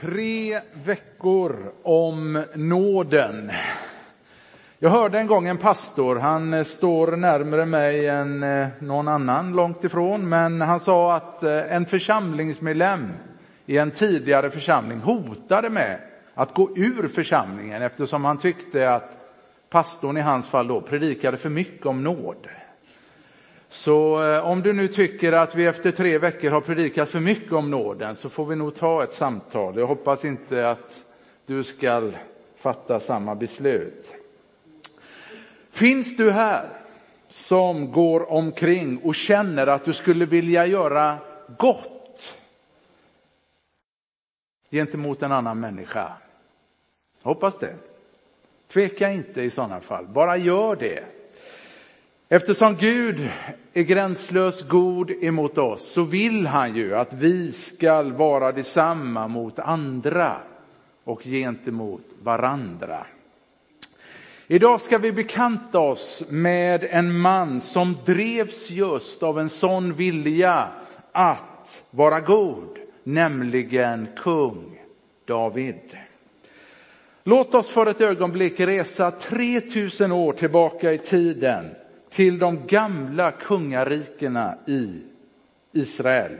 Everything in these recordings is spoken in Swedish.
Tre veckor om nåden. Jag hörde en gång en pastor, han eh, står närmare mig än eh, någon annan långt ifrån, men han sa att eh, en församlingsmedlem i en tidigare församling hotade med att gå ur församlingen eftersom han tyckte att pastorn i hans fall då predikade för mycket om nåd. Så eh, om du nu tycker att vi efter tre veckor har predikat för mycket om nåden så får vi nog ta ett samtal. Jag hoppas inte att du ska fatta samma beslut. Finns du här som går omkring och känner att du skulle vilja göra gott gentemot en annan människa? Hoppas det. Tveka inte i sådana fall, bara gör det. Eftersom Gud är gränslös god emot oss så vill han ju att vi ska vara detsamma mot andra och gentemot varandra. Idag ska vi bekanta oss med en man som drevs just av en sån vilja att vara god, nämligen kung David. Låt oss för ett ögonblick resa 3000 år tillbaka i tiden till de gamla kungarikena i Israel.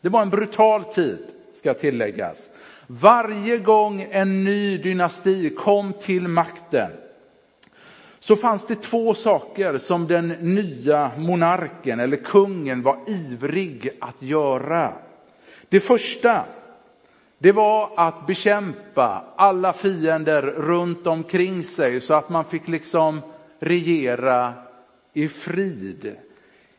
Det var en brutal tid, ska tilläggas. Varje gång en ny dynasti kom till makten så fanns det två saker som den nya monarken eller kungen var ivrig att göra. Det första, det var att bekämpa alla fiender runt omkring sig så att man fick liksom regera i frid,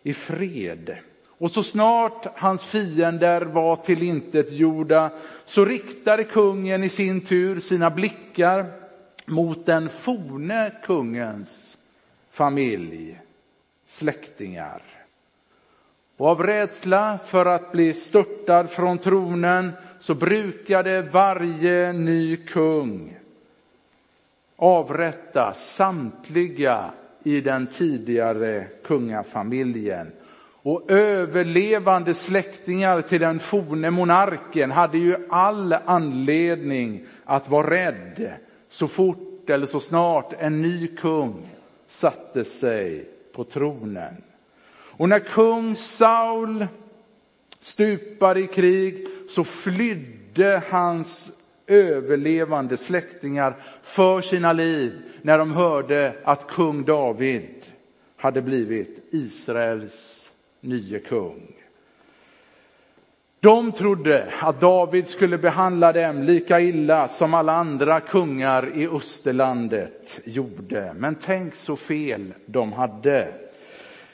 i fred. Och så snart hans fiender var tillintetgjorda så riktade kungen i sin tur sina blickar mot den forne kungens familj, släktingar. Och av rädsla för att bli störtad från tronen så brukade varje ny kung avrätta samtliga i den tidigare kungafamiljen. Och överlevande släktingar till den forne monarken hade ju all anledning att vara rädd så fort eller så snart en ny kung satte sig på tronen. Och när kung Saul stupade i krig så flydde hans överlevande släktingar för sina liv när de hörde att kung David hade blivit Israels nye kung. De trodde att David skulle behandla dem lika illa som alla andra kungar i Österlandet gjorde. Men tänk så fel de hade.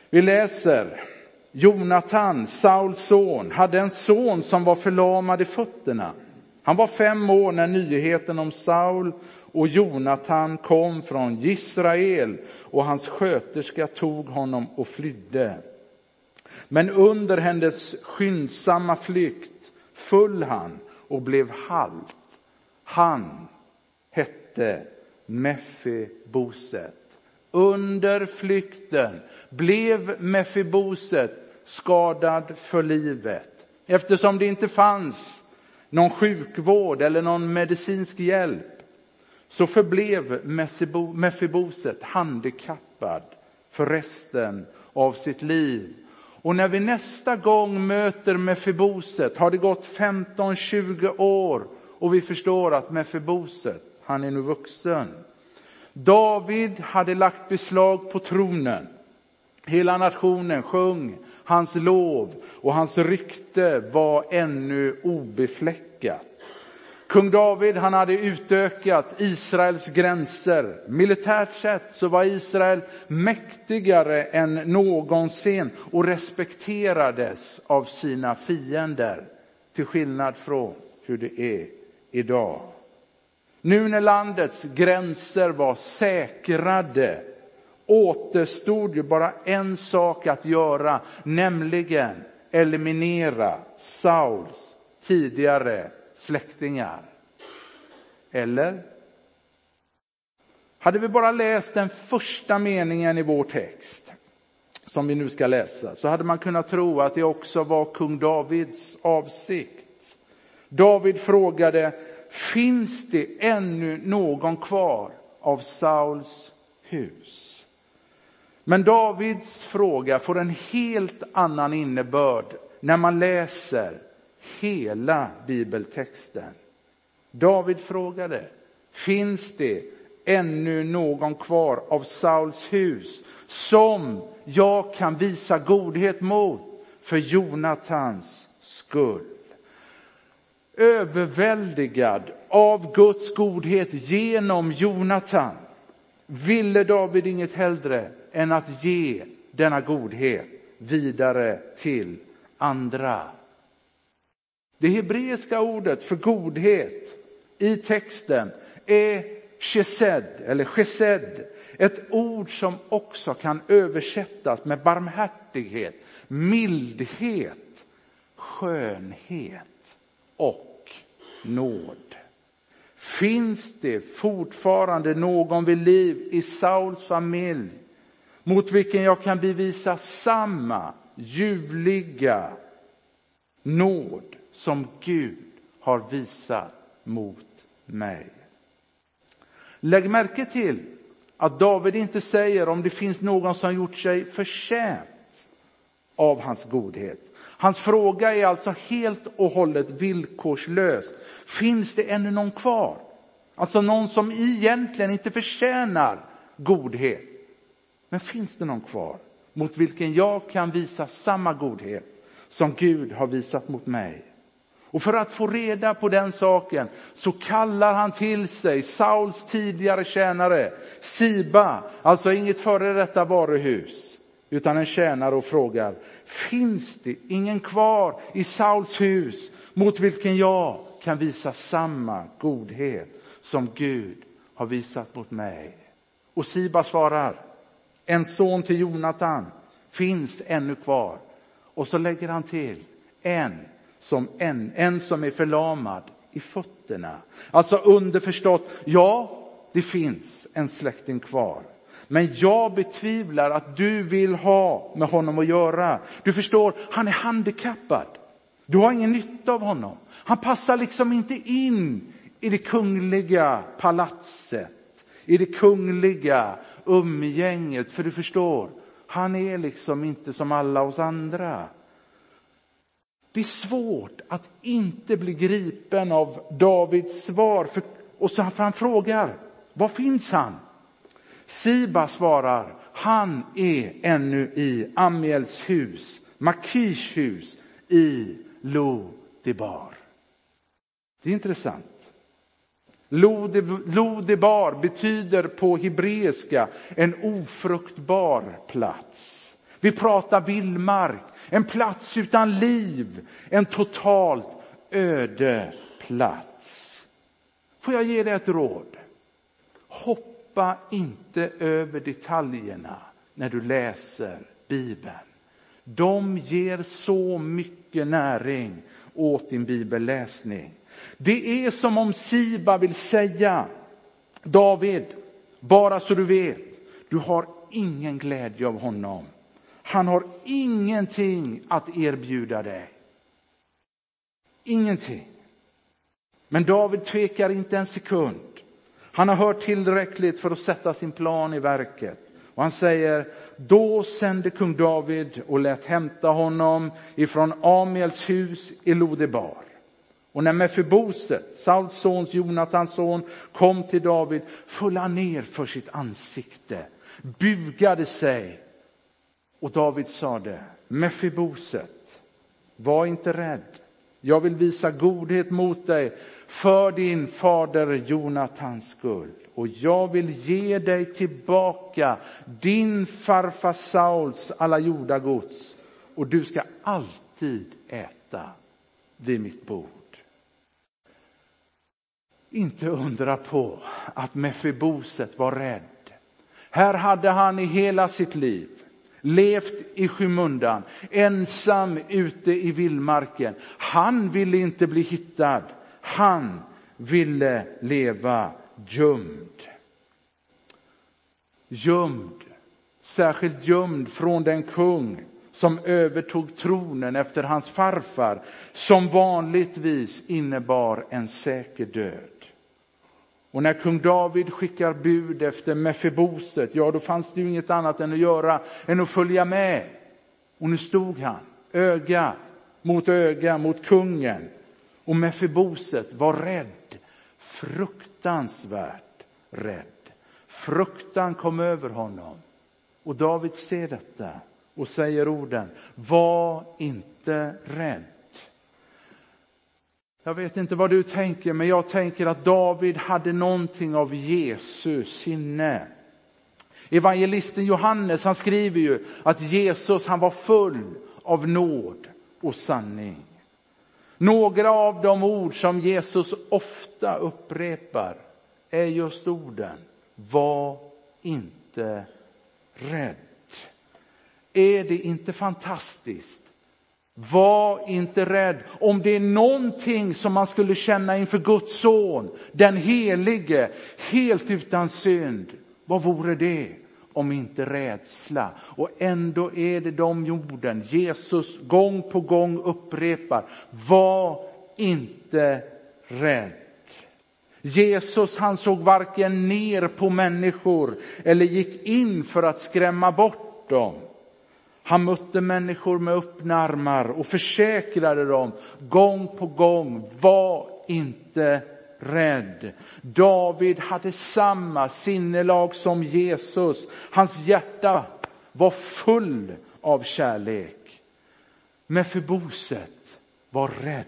Vi läser Jonatan, Sauls son, hade en son som var förlamad i fötterna. Han var fem år när nyheten om Saul och Jonatan kom från Israel och hans sköterska tog honom och flydde. Men under hennes skyndsamma flykt föll han och blev halt. Han hette Mefiboset. Under flykten blev Mefiboset skadad för livet eftersom det inte fanns någon sjukvård eller någon medicinsk hjälp så förblev Mefiboset handikappad för resten av sitt liv. Och när vi nästa gång möter Mefiboset har det gått 15-20 år och vi förstår att Mefiboset, han är nu vuxen. David hade lagt beslag på tronen. Hela nationen sjöng hans lov och hans rykte var ännu obefläckat. Kung David han hade utökat Israels gränser. Militärt sett så var Israel mäktigare än någonsin och respekterades av sina fiender. Till skillnad från hur det är idag. Nu när landets gränser var säkrade återstod ju bara en sak att göra, nämligen eliminera Sauls tidigare släktingar. Eller? Hade vi bara läst den första meningen i vår text, som vi nu ska läsa, så hade man kunnat tro att det också var kung Davids avsikt. David frågade, finns det ännu någon kvar av Sauls hus? Men Davids fråga får en helt annan innebörd när man läser hela bibeltexten. David frågade, finns det ännu någon kvar av Sauls hus som jag kan visa godhet mot för Jonatans skull? Överväldigad av Guds godhet genom Jonatan ville David inget hellre än att ge denna godhet vidare till andra. Det hebreiska ordet för godhet i texten är chesed, eller chesed. Ett ord som också kan översättas med barmhärtighet, mildhet, skönhet och nåd. Finns det fortfarande någon vid liv i Sauls familj mot vilken jag kan bevisa samma ljuvliga nåd som Gud har visat mot mig. Lägg märke till att David inte säger om det finns någon som gjort sig förtjänt av hans godhet. Hans fråga är alltså helt och hållet villkorslös. Finns det ännu någon kvar? Alltså någon som egentligen inte förtjänar godhet. Men finns det någon kvar mot vilken jag kan visa samma godhet som Gud har visat mot mig? Och för att få reda på den saken så kallar han till sig Sauls tidigare tjänare Siba, alltså inget före detta varuhus, utan en tjänare och frågar, finns det ingen kvar i Sauls hus mot vilken jag kan visa samma godhet som Gud har visat mot mig? Och Siba svarar, en son till Jonatan finns ännu kvar. Och så lägger han till, en som en, en som är förlamad i fötterna. Alltså underförstått, ja, det finns en släkting kvar. Men jag betvivlar att du vill ha med honom att göra. Du förstår, han är handikappad. Du har ingen nytta av honom. Han passar liksom inte in i det kungliga palatset, i det kungliga umgänget. För du förstår, han är liksom inte som alla oss andra. Det är svårt att inte bli gripen av Davids svar. För, och så han frågar, var finns han? Siba svarar, han är ännu i Amiels hus, Makish hus i Lo-Debar. Det är intressant. Lodibar betyder på hebreiska en ofruktbar plats. Vi pratar vildmark, en plats utan liv, en totalt öde plats. Får jag ge dig ett råd? Hoppa inte över detaljerna när du läser Bibeln. De ger så mycket näring åt din bibelläsning. Det är som om Siba vill säga, David, bara så du vet, du har ingen glädje av honom. Han har ingenting att erbjuda dig. Ingenting. Men David tvekar inte en sekund. Han har hört tillräckligt för att sätta sin plan i verket. Och han säger, då sände kung David och lät hämta honom ifrån Amiels hus i Lodebar. Och när Mefiboset, Sauls sons, Jonatans son, kom till David föll han ner för sitt ansikte, bugade sig och David sade, Mefiboset, var inte rädd. Jag vill visa godhet mot dig för din fader Jonatans skull. Och jag vill ge dig tillbaka din farfar Sauls alla jordagods. Och du ska alltid äta vid mitt bord. Inte undra på att Mefiboset var rädd. Här hade han i hela sitt liv levt i skymundan, ensam ute i vildmarken. Han ville inte bli hittad. Han ville leva gömd. Gömd, särskilt gömd från den kung som övertog tronen efter hans farfar, som vanligtvis innebar en säker död. Och när kung David skickar bud efter Mefiboset, ja då fanns det ju inget annat än att göra än att följa med. Och nu stod han, öga mot öga mot kungen. Och Mefiboset var rädd, fruktansvärt rädd. Fruktan kom över honom. Och David ser detta och säger orden, var inte rädd. Jag vet inte vad du tänker, men jag tänker att David hade någonting av Jesus sinne. Evangelisten Johannes, han skriver ju att Jesus, han var full av nåd och sanning. Några av de ord som Jesus ofta upprepar är just orden, var inte rädd. Är det inte fantastiskt? Var inte rädd. Om det är någonting som man skulle känna inför Guds son, den helige, helt utan synd, vad vore det? om inte rädsla. Och ändå är det de orden Jesus gång på gång upprepar. Var inte rädd. Jesus han såg varken ner på människor eller gick in för att skrämma bort dem. Han mötte människor med öppna armar och försäkrade dem gång på gång, var inte rädd. David hade samma sinnelag som Jesus. Hans hjärta var full av kärlek. Men Mefiboset var rädd.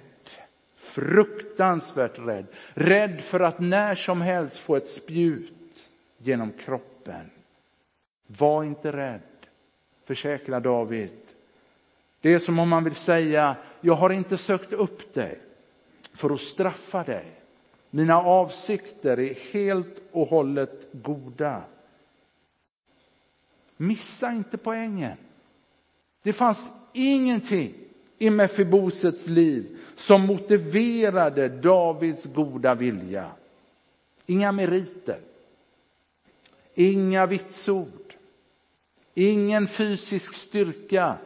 Fruktansvärt rädd. Rädd för att när som helst få ett spjut genom kroppen. Var inte rädd, försäkrar David. Det är som om man vill säga, jag har inte sökt upp dig för att straffa dig. Mina avsikter är helt och hållet goda. Missa inte poängen. Det fanns ingenting i Mefibosets liv som motiverade Davids goda vilja. Inga meriter, inga vitsord, ingen fysisk styrka.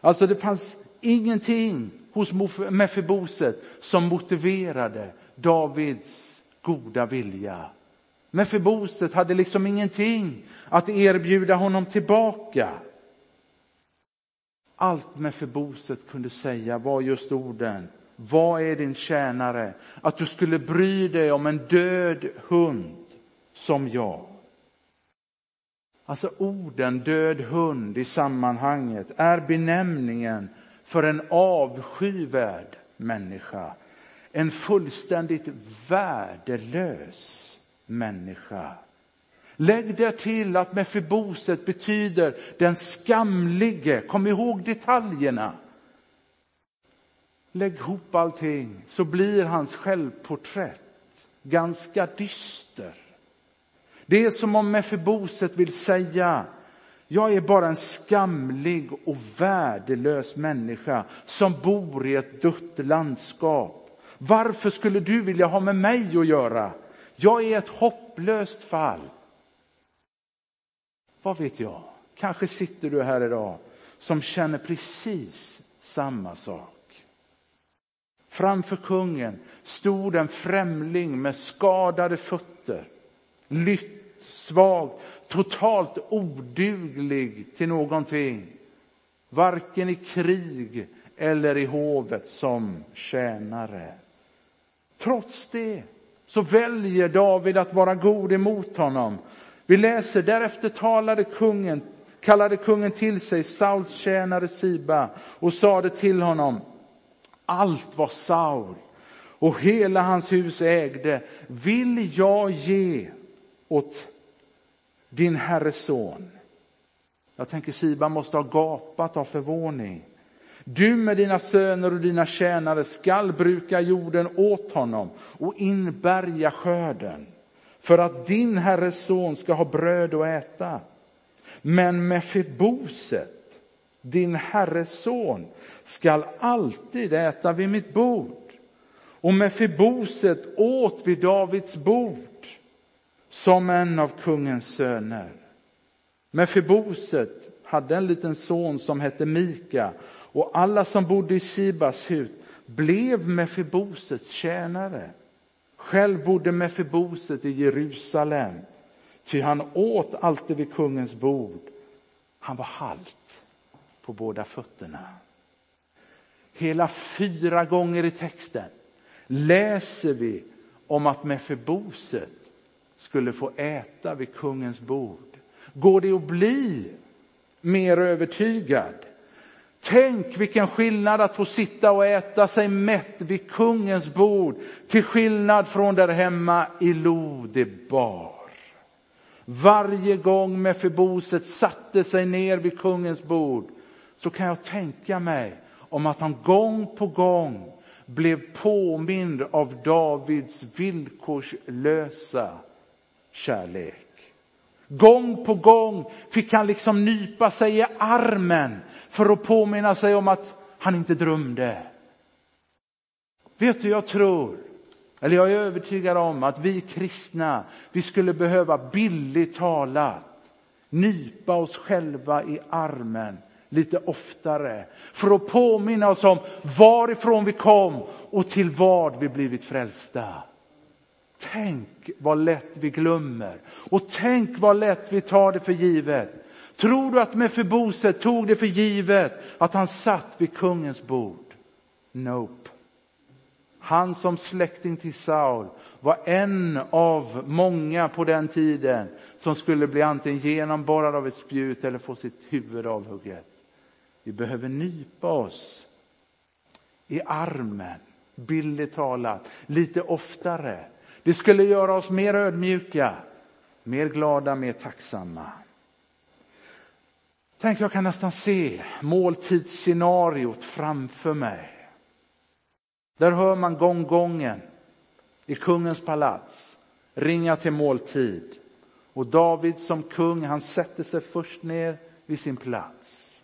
Alltså det fanns ingenting hos Mefiboset som motiverade Davids goda vilja. Mefiboset hade liksom ingenting att erbjuda honom tillbaka. Allt Mefiboset kunde säga var just orden. Vad är din tjänare? Att du skulle bry dig om en död hund som jag. Alltså orden död hund i sammanhanget är benämningen för en avskyvärd människa en fullständigt värdelös människa. Lägg där till att Mefiboset betyder den skamlige. Kom ihåg detaljerna. Lägg ihop allting så blir hans självporträtt ganska dyster. Det är som om Mefiboset vill säga, jag är bara en skamlig och värdelös människa som bor i ett dött landskap. Varför skulle du vilja ha med mig att göra? Jag är ett hopplöst fall. Vad vet jag? Kanske sitter du här idag som känner precis samma sak. Framför kungen stod en främling med skadade fötter, lytt, svag, totalt oduglig till någonting. Varken i krig eller i hovet som tjänare. Trots det så väljer David att vara god emot honom. Vi läser, därefter talade kungen, kallade kungen till sig Sauls tjänare Siba och sade till honom, allt vad Saul och hela hans hus ägde vill jag ge åt din herres son. Jag tänker Siba måste ha gapat av förvåning. Du med dina söner och dina tjänare skall bruka jorden åt honom och inbärga skörden för att din herres son ska ha bröd att äta. Men Mefiboset, din herres son, skall alltid äta vid mitt bord. Och Mefiboset åt vid Davids bord som en av kungens söner. Mefiboset hade en liten son som hette Mika och alla som bodde i Sibas hus blev Mefibosets tjänare. Själv bodde Mefiboset i Jerusalem, ty han åt alltid vid kungens bord. Han var halt på båda fötterna. Hela fyra gånger i texten läser vi om att Mefiboset skulle få äta vid kungens bord. Går det att bli mer övertygad? Tänk vilken skillnad att få sitta och äta sig mätt vid kungens bord till skillnad från där hemma i Lodebar. Varje gång Mefiboset satte sig ner vid kungens bord så kan jag tänka mig om att han gång på gång blev påmind av Davids villkorslösa kärlek. Gång på gång fick han liksom nypa sig i armen för att påminna sig om att han inte drömde. Vet du, jag tror, eller jag är övertygad om att vi kristna, vi skulle behöva billigt talat nypa oss själva i armen lite oftare för att påminna oss om varifrån vi kom och till vad vi blivit frälsta. Tänk vad lätt vi glömmer och tänk vad lätt vi tar det för givet. Tror du att Mefiboset tog det för givet att han satt vid kungens bord? Nope. Han som släkting till Saul var en av många på den tiden som skulle bli antingen genomborrad av ett spjut eller få sitt huvud avhugget. Vi behöver nypa oss i armen, billigt talat, lite oftare. Det skulle göra oss mer ödmjuka, mer glada, mer tacksamma. Tänk, jag kan nästan se måltidsscenariot framför mig. Där hör man gonggongen i kungens palats ringa till måltid. Och David som kung, han sätter sig först ner vid sin plats.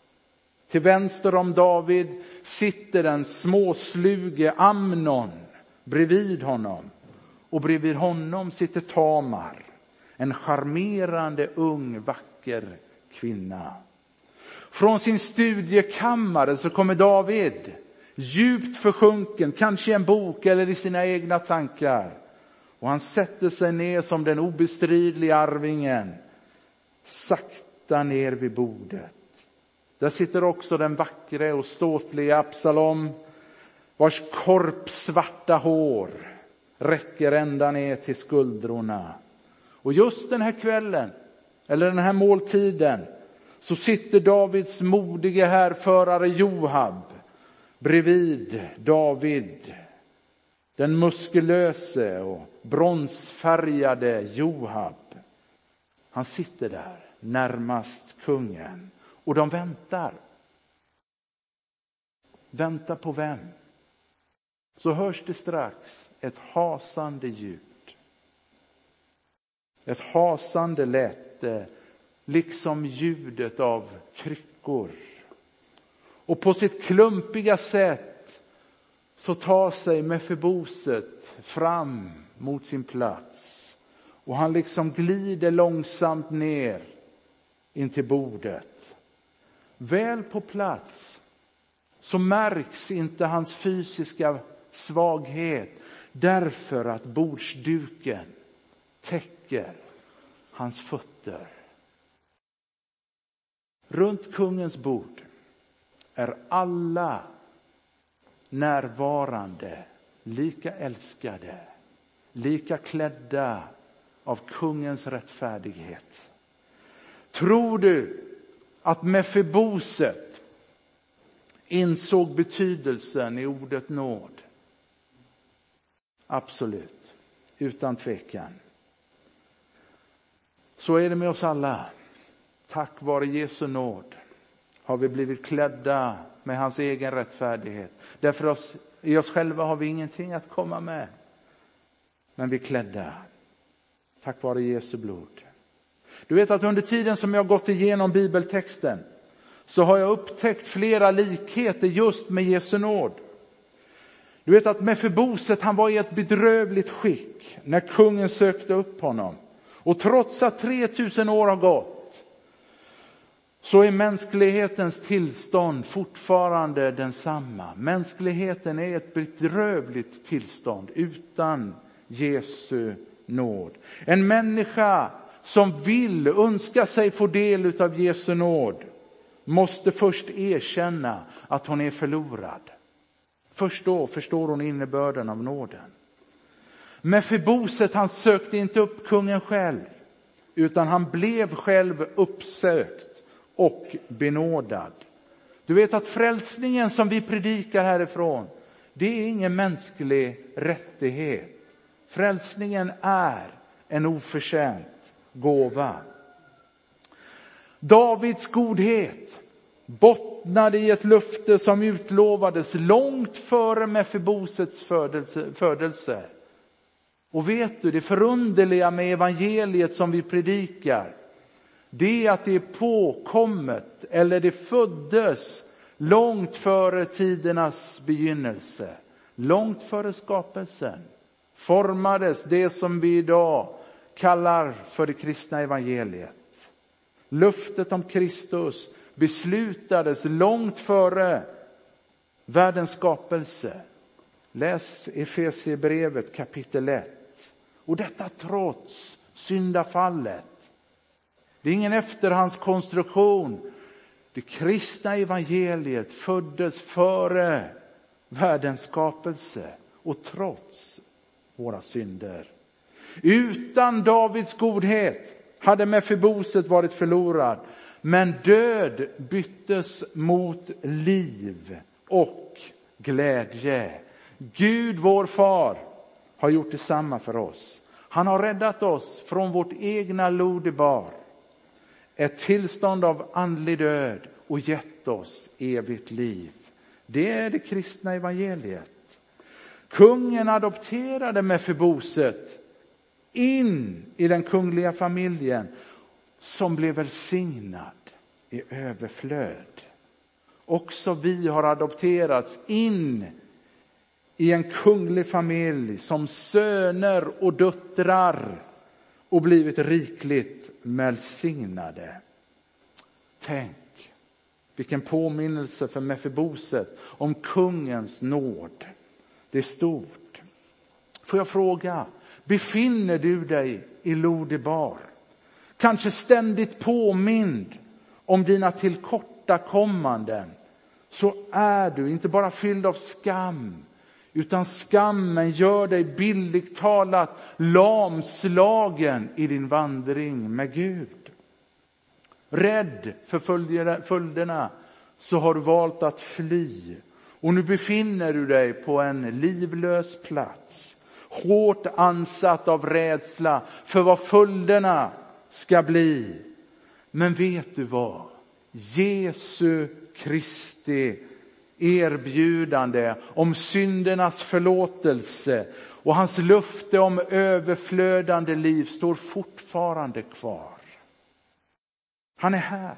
Till vänster om David sitter den småsluge Amnon bredvid honom. Och bredvid honom sitter Tamar, en charmerande ung vacker kvinna. Från sin studiekammare så kommer David djupt försjunken, kanske i en bok eller i sina egna tankar. Och han sätter sig ner som den obestridliga arvingen, sakta ner vid bordet. Där sitter också den vackre och ståtliga Absalom, vars korpsvarta hår räcker ända ner till skuldrorna. Och just den här kvällen, eller den här måltiden, så sitter Davids modige härförare Johab bredvid David. Den muskulöse och bronsfärgade Johab. Han sitter där närmast kungen och de väntar. Väntar på vem? Så hörs det strax ett hasande ljud. Ett hasande läte liksom ljudet av kryckor. Och på sitt klumpiga sätt så tar sig Mefiboset fram mot sin plats. Och han liksom glider långsamt ner in till bordet. Väl på plats så märks inte hans fysiska svaghet därför att bordsduken täcker hans fötter. Runt kungens bord är alla närvarande lika älskade, lika klädda av kungens rättfärdighet. Tror du att Mefiboset insåg betydelsen i ordet nåd? Absolut, utan tvekan. Så är det med oss alla. Tack vare Jesu nåd har vi blivit klädda med hans egen rättfärdighet. Därför oss, i oss själva har vi ingenting att komma med. Men vi är klädda. Tack vare Jesu blod. Du vet att under tiden som jag gått igenom bibeltexten så har jag upptäckt flera likheter just med Jesu nåd. Du vet att Mefiboset han var i ett bedrövligt skick när kungen sökte upp honom. Och trots att 3000 år har gått så är mänsklighetens tillstånd fortfarande densamma. Mänskligheten är ett bedrövligt tillstånd utan Jesu nåd. En människa som vill, önska sig få del av Jesu nåd måste först erkänna att hon är förlorad. Först då förstår hon innebörden av nåden. Mefiboset han sökte inte upp kungen själv utan han blev själv uppsökt och benådad. Du vet att frälsningen som vi predikar härifrån, det är ingen mänsklig rättighet. Frälsningen är en oförtjänt gåva. Davids godhet bottnade i ett löfte som utlovades långt före Mefibosets födelse. födelse. Och vet du, det förunderliga med evangeliet som vi predikar, det är att det är påkommet, eller det föddes långt före tidernas begynnelse, långt före skapelsen formades det som vi idag kallar för det kristna evangeliet. Löftet om Kristus beslutades långt före världens skapelse. Läs Efesierbrevet kapitel 1. Och detta trots syndafallet. Det är ingen efterhandskonstruktion. Det kristna evangeliet föddes före världens skapelse och trots våra synder. Utan Davids godhet hade Mefiboset varit förlorad. Men död byttes mot liv och glädje. Gud vår far har gjort detsamma för oss. Han har räddat oss från vårt egna lodebar. Ett tillstånd av andlig död och gett oss evigt liv. Det är det kristna evangeliet. Kungen adopterade Mefiboset in i den kungliga familjen som blev välsignad i överflöd. Också vi har adopterats in i en kunglig familj som söner och döttrar och blivit rikligt välsignade. Tänk vilken påminnelse för Mefiboset om kungens nåd. Det är stort. Får jag fråga, befinner du dig i Lodibar? Kanske ständigt påmind om dina tillkortakommanden. Så är du inte bara fylld av skam, utan skammen gör dig bildligt talat lamslagen i din vandring med Gud. Rädd för följderna så har du valt att fly och nu befinner du dig på en livlös plats, hårt ansatt av rädsla för vad följderna ska bli. Men vet du vad? Jesu Kristi erbjudande om syndernas förlåtelse och hans löfte om överflödande liv står fortfarande kvar. Han är här.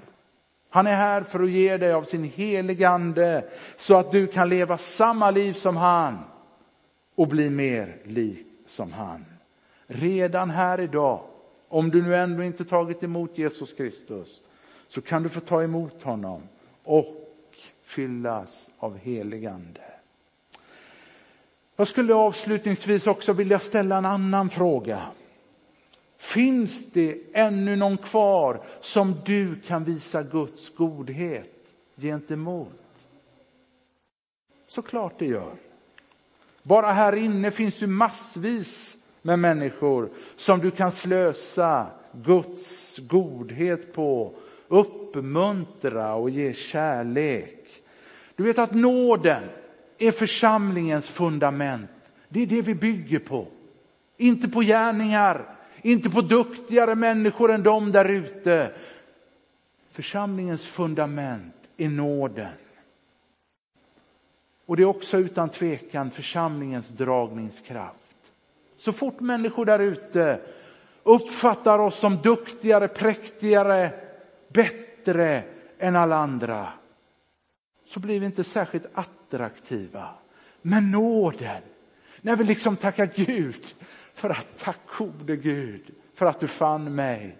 Han är här för att ge dig av sin heliga ande så att du kan leva samma liv som han och bli mer lik som han. Redan här idag, om du nu ändå inte tagit emot Jesus Kristus, så kan du få ta emot honom och fyllas av helig ande. Jag skulle avslutningsvis också vilja ställa en annan fråga. Finns det ännu någon kvar som du kan visa Guds godhet gentemot? Såklart det gör. Bara här inne finns ju massvis med människor som du kan slösa Guds godhet på, uppmuntra och ge kärlek. Du vet att nåden är församlingens fundament. Det är det vi bygger på. Inte på gärningar, inte på duktigare människor än de där ute. Församlingens fundament är nåden. Och det är också utan tvekan församlingens dragningskraft. Så fort människor där ute uppfattar oss som duktigare, präktigare, bättre än alla andra så blir vi inte särskilt attraktiva. Men nåden, när vi liksom tackar Gud för att tack gode Gud för att du fann mig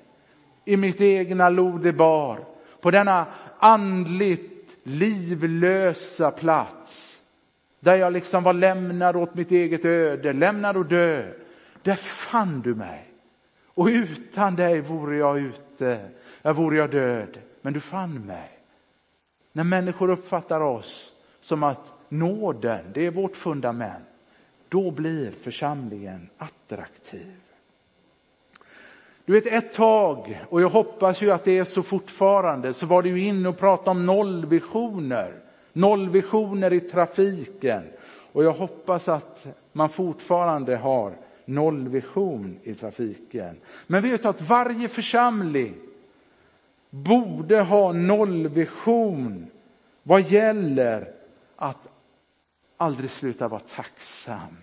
i mitt egna lodebar på denna andligt livlösa plats. Där jag liksom var lämnad åt mitt eget öde, lämnad att dö. Där fann du mig. Och utan dig vore jag ute, jag vore jag död. Men du fann mig. När människor uppfattar oss som att nåden, det är vårt fundament, då blir församlingen attraktiv. Du vet ett tag, och jag hoppas ju att det är så fortfarande, så var det inne och pratade om nollvisioner. Nollvisioner i trafiken. Och jag hoppas att man fortfarande har nollvision i trafiken. Men vet du att varje församling borde ha nollvision vad gäller att aldrig sluta vara tacksam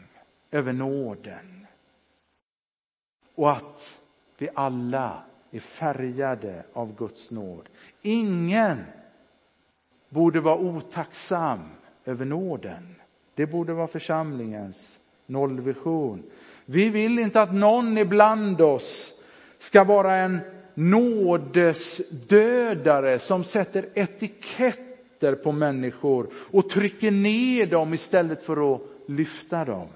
över nåden. Och att vi alla är färgade av Guds nåd. Ingen borde vara otacksam över nåden. Det borde vara församlingens nollvision. Vi vill inte att någon ibland oss ska vara en nådesdödare som sätter etiketter på människor och trycker ner dem istället för att lyfta dem.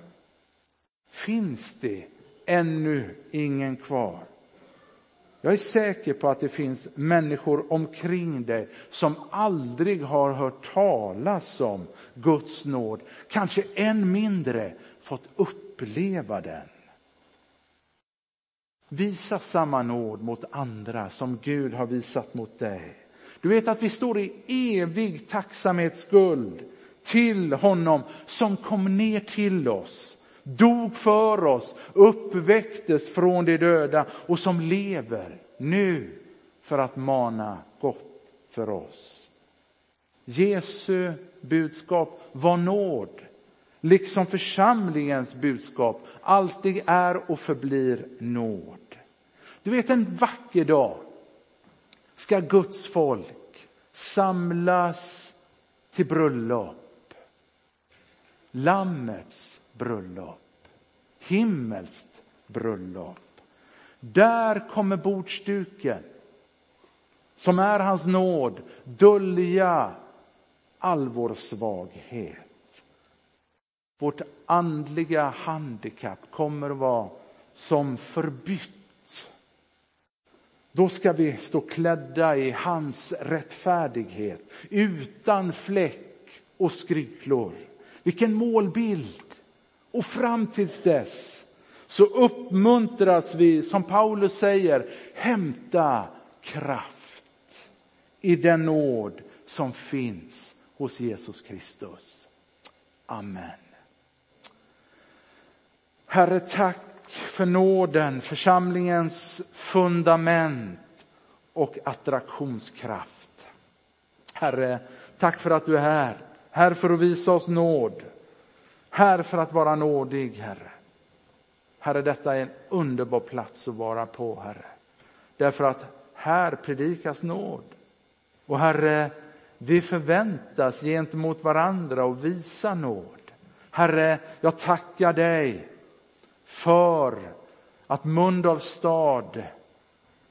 Finns det ännu ingen kvar? Jag är säker på att det finns människor omkring dig som aldrig har hört talas om Guds nåd, kanske än mindre fått uppleva den. Visa samma nåd mot andra som Gud har visat mot dig. Du vet att vi står i evig tacksamhetsskuld till honom som kom ner till oss, dog för oss, uppväcktes från de döda och som lever nu för att mana gott för oss. Jesu budskap var nåd, liksom församlingens budskap alltid är och förblir nåd. Du vet en vacker dag ska Guds folk samlas till bröllop. Lammets bröllop. Himmelskt bröllop. Där kommer bordsduken som är hans nåd dölja all vår svaghet. Vårt andliga handikapp kommer att vara som förbytt då ska vi stå klädda i hans rättfärdighet utan fläck och skrynklor. Vilken målbild! Och fram tills dess så uppmuntras vi, som Paulus säger, hämta kraft i den nåd som finns hos Jesus Kristus. Amen. Herre, tack för nåden, församlingens fundament och attraktionskraft. Herre, tack för att du är här. Här för att visa oss nåd. Här för att vara nådig, Herre. Herre, detta är en underbar plats att vara på, Herre. Därför att här predikas nåd. Och Herre, vi förväntas gentemot varandra och visa nåd. Herre, jag tackar dig för att Mölndals stad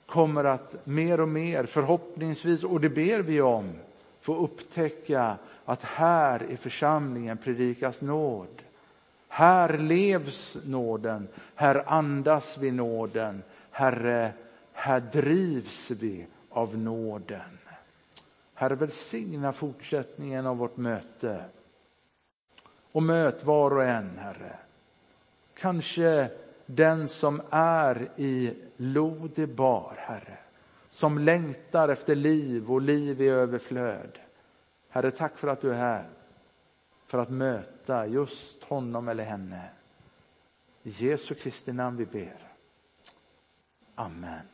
kommer att mer och mer, förhoppningsvis, och det ber vi om, få upptäcka att här i församlingen predikas nåd. Här levs nåden, här andas vi nåden, Herre, här drivs vi av nåden. Herre, välsigna fortsättningen av vårt möte. Och möt var och en, Herre. Kanske den som är i Lodebar, Herre. Som längtar efter liv och liv i överflöd. Herre, tack för att du är här. För att möta just honom eller henne. I Jesu Kristi namn vi ber. Amen.